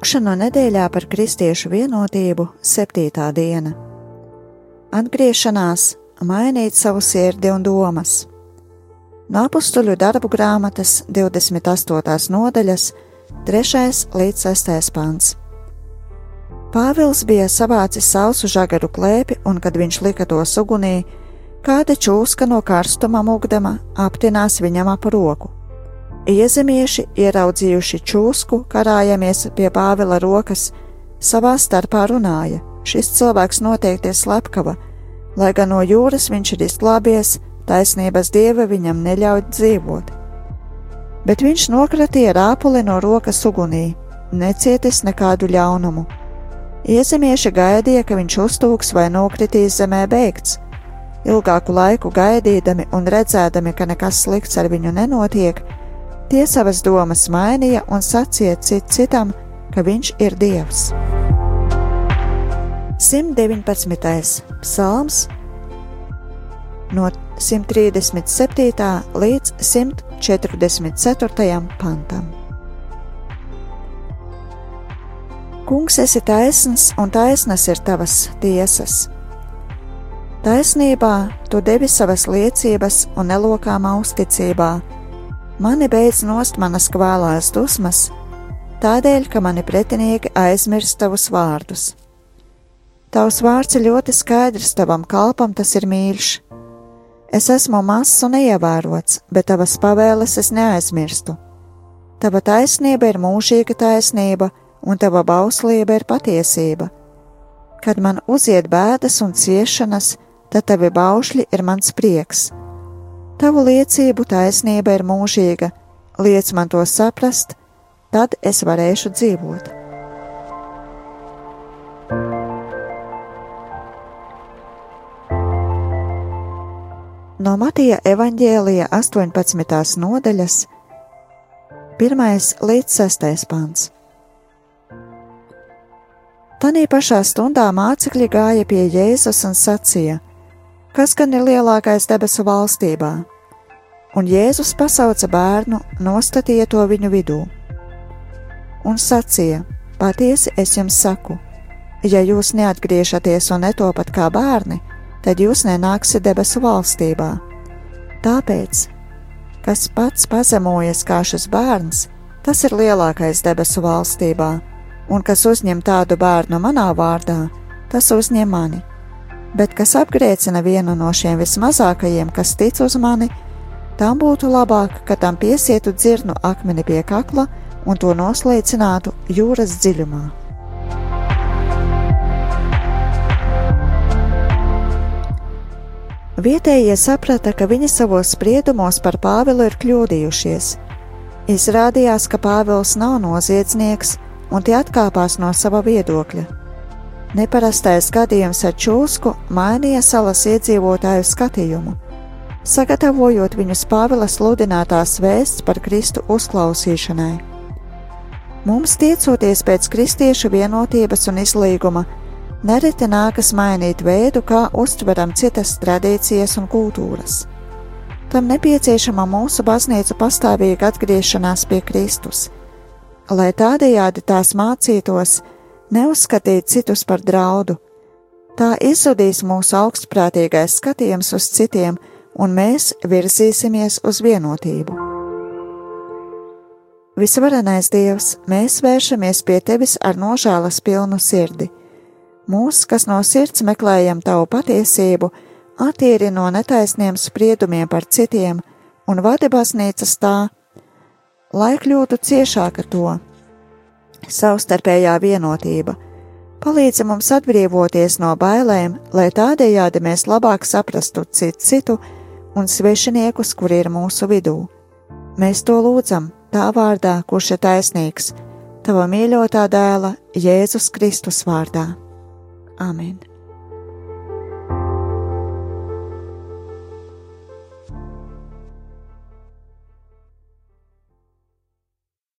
Lūkšana nedēļā par kristiešu vienotību, septītā diena. Atgriešanās, mainīt savu sirdi un domas. No apstuļu darbu grāmatas 28. nodaļas, 3. līdz 6. pants. Pāvils bija savācis sausu žagaru klēpi, un, kad viņš lika to ugunī, kāda čūska no karstuma mūgdama aptinās viņam ap roku. Iezemieši, ieraudzījuši čūsku, karājamies pie Pāvila rokas, savā starpā runāja: Šis cilvēks noteikti ir slepkava, lai gan no jūras viņš ir izglābies, taisnības dieva viņam neļauj dzīvot. Bet viņš nokratīja rāpuli no rokas ugunī, necietis nekādu ļaunumu. Iezemieši gaidīja, ka viņš uztūks vai nokritīs zemē beigts ilgāku laiku gaidīdami un redzēdami, ka nekas slikts ar viņu nenotiek, tie savas domas mainīja un sacīja cit citam, ka viņš ir dievs. 119. psalms no 137. līdz 144. pantam. Kungs, esi taisns, un taisnas ir tavas tiesas Taisnībā tu devi savas liecības un nelokāmā uzticībā. Mani beidz nost manas kvēlās dusmas, tādēļ, ka mani pretinieki aizmirst tavus vārdus. Tavs vārds ir ļoti skaidrs, tavam kalpam tas ir mīļš. Es esmu mazs un neievērots, bet tavas pavēles es neaizmirstu. Tava taisnība ir mūžīga taisnība, un tava bauslība ir patiesība. Kad man uziet bēdas un ciešanas, tad tavi baušļi ir mans prieks. Tavu liecību taisnība ir mūžīga, liec man to saprast, tad es varēšu dzīvot. No Matija evaņģēlija 18. nodaļas, 1 līdz 6. pāns. Tanī pašā stundā mācekļi gāja pie Jēzus un sacīja: kas gan ir lielākais debesu valstībā? Un Jēzus pasauca bērnu, nostatīja to viņu vidū. Un sacīja: Patiesi es jums saku, ja jūs neatgriežaties un netopat kā bērni, tad jūs nenāksiet debesu valstībā. Tāpēc, kas pats pazemojas kā šis bērns, tas ir lielākais debesu valstībā, un kas uzņem tādu bērnu manā vārdā, tas uzņem mani. Bet kas apgrēcina vienu no šiem vismazākajiem, kas tic uz mani, tam būtu labāk, ka tam piesietu dzirnu akmeni pie kakla un to noslēcinātu jūras dziļumā. Vietējie saprata, ka viņi savos spriedumos par Pāvilu ir kļūdījušies. Izrādījās, ka Pāvils nav noziedznieks, un tie atkāpās no sava viedokļa. Neparastais gadījums ar čūsku mainīja salas iedzīvotāju skatījumu, sagatavojot viņus Pāvila sludinātās vēsts par Kristu uzklausīšanai. Mums tiecoties pēc kristiešu vienotības un izlīguma, nereti nākas mainīt veidu, kā uztveram citas tradīcijas un kultūras. Tam nepieciešama mūsu baznīcu pastāvīga atgriešanās pie Kristus, lai tādējādi tās mācītos, neuzskatīt citus par draudu. Tā izzudīs mūsu augstprātīgais skatījums uz citiem, un mēs virzīsimies uz vienotību. Visvarenais Dievs, mēs vēršamies pie Tevis ar nožēlas pilnu sirdi. Mūs, kas no sirds meklējam Tavu patiesību, attīri no netaisniem spriedumiem par citiem un vadi baznīcas tā, lai kļūtu ciešāka to savstarpējā vienotība. Palīdzi mums atbrīvoties no bailēm, lai tādējādi mēs labāk saprastu citu citu un svešiniekus, kuri ir mūsu vidū. Mēs to lūdzam tā vārdā, kurš ir taisnīgs, tava mīļotā dēla Jēzus Kristus vārdā. Amen!